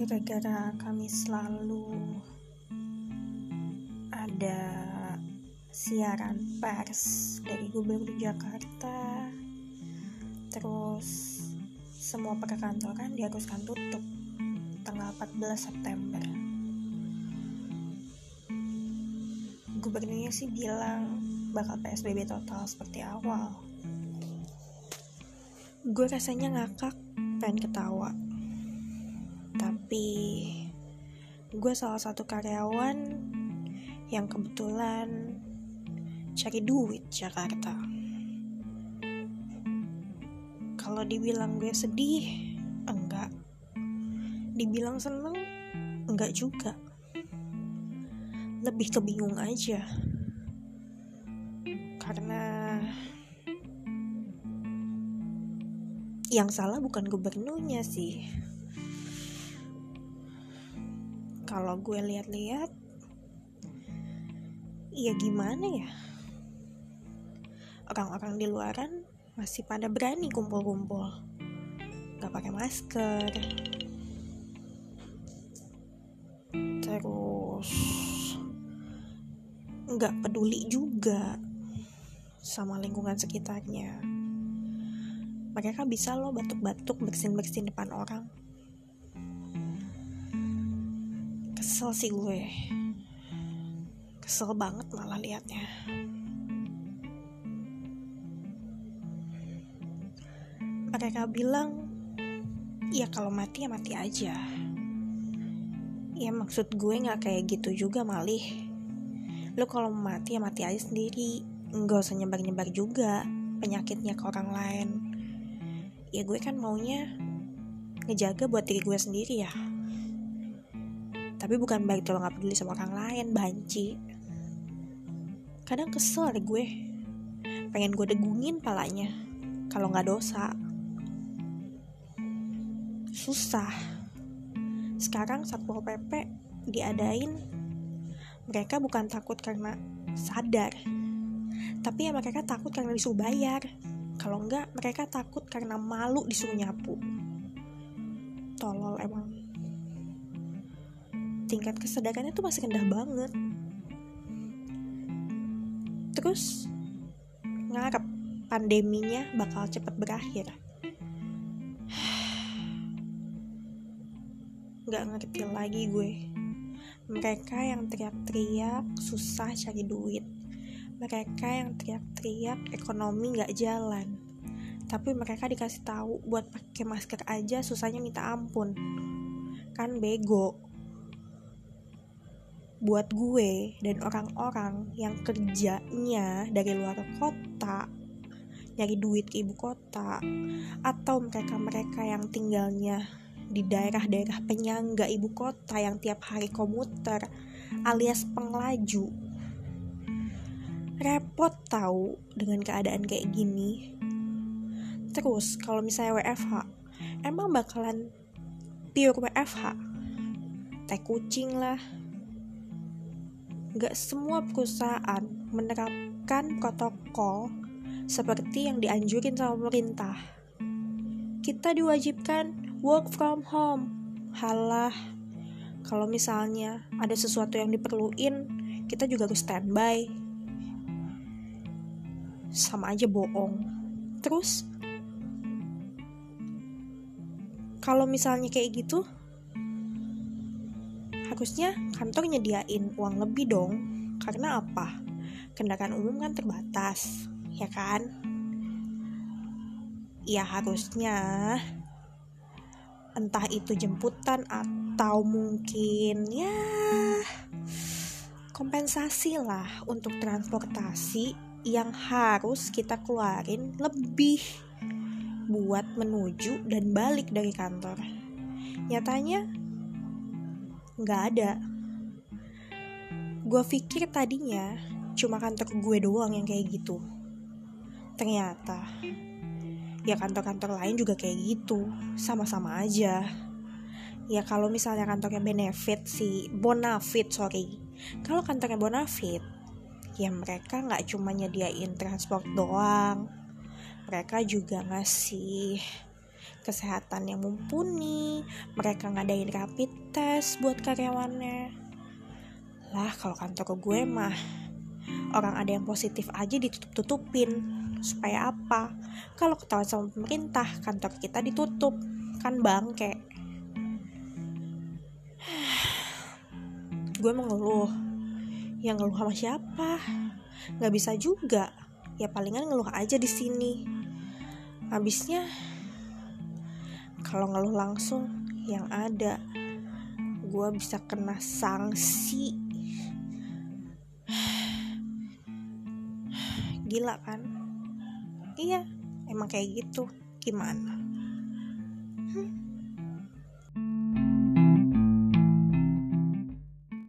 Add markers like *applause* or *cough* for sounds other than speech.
gara-gara kami selalu ada siaran pers dari Gubernur Jakarta terus semua perkantoran diharuskan tutup tanggal 14 September. Gubernurnya sih bilang bakal PSBB total seperti awal. Gue rasanya ngakak pengen ketawa tapi gue salah satu karyawan yang kebetulan cari duit Jakarta. Kalau dibilang gue sedih, enggak. Dibilang seneng, enggak juga. Lebih kebingung aja. Karena yang salah bukan gubernurnya sih kalau gue lihat-lihat ya gimana ya? Orang-orang di luaran masih pada berani kumpul-kumpul. Gak pakai masker. Terus nggak peduli juga sama lingkungan sekitarnya. Mereka bisa loh batuk-batuk bersin-bersin depan orang kesel sih gue. Kesel banget malah liatnya. Mereka bilang ya kalau mati ya mati aja. Ya maksud gue nggak kayak gitu juga malih. Lo kalau mati ya mati aja sendiri. Nggak usah nyebar-nyebar juga penyakitnya ke orang lain. Ya gue kan maunya ngejaga buat diri gue sendiri ya tapi bukan berarti lo gak peduli sama orang lain banci. Kadang kesel deh gue. Pengen gue degungin palanya kalau nggak dosa. Susah. Sekarang satpol pp diadain. Mereka bukan takut karena sadar tapi ya mereka takut karena disuruh bayar. Kalau enggak mereka takut karena malu disuruh nyapu. Tolol emang tingkat kesadarannya tuh masih rendah banget. Terus ngarep pandeminya bakal cepet berakhir. *sighs* Nggak ngerti lagi gue. Mereka yang teriak-teriak susah cari duit. Mereka yang teriak-teriak ekonomi nggak jalan. Tapi mereka dikasih tahu buat pakai masker aja susahnya minta ampun. Kan bego buat gue dan orang-orang yang kerjanya dari luar kota nyari duit ke ibu kota atau mereka-mereka yang tinggalnya di daerah-daerah penyangga ibu kota yang tiap hari komuter alias penglaju repot tahu dengan keadaan kayak gini. Terus kalau misalnya WFH emang bakalan pure WFH teh kucing lah gak semua perusahaan menerapkan protokol seperti yang dianjurin sama pemerintah. Kita diwajibkan work from home. Halah, kalau misalnya ada sesuatu yang diperluin, kita juga harus standby. Sama aja bohong. Terus, kalau misalnya kayak gitu, harusnya kantor nyediain uang lebih dong. Karena apa? Kendaraan umum kan terbatas ya kan? Ya harusnya. Entah itu jemputan atau mungkin ya kompensasi lah untuk transportasi yang harus kita keluarin lebih buat menuju dan balik dari kantor. Nyatanya nggak ada. Gue pikir tadinya cuma kantor gue doang yang kayak gitu. Ternyata ya kantor-kantor lain juga kayak gitu. Sama-sama aja. Ya kalau misalnya kantornya benefit sih bonafit sorry. Kalau kantornya bonafit ya mereka nggak cuma nyediain transport doang. Mereka juga ngasih kesehatan yang mumpuni mereka ngadain rapid test buat karyawannya. Lah kalau kantor gue mah orang ada yang positif aja ditutup-tutupin. Supaya apa? Kalau ketahuan sama pemerintah kantor kita ditutup. Kan bangke. *sighs* Gue mengeluh. Yang ngeluh sama siapa? Nggak bisa juga. Ya palingan ngeluh aja di sini. Habisnya kalau ngeluh langsung yang ada. Gue bisa kena sanksi. Gila kan? Iya emang kayak gitu. Gimana? Hmm?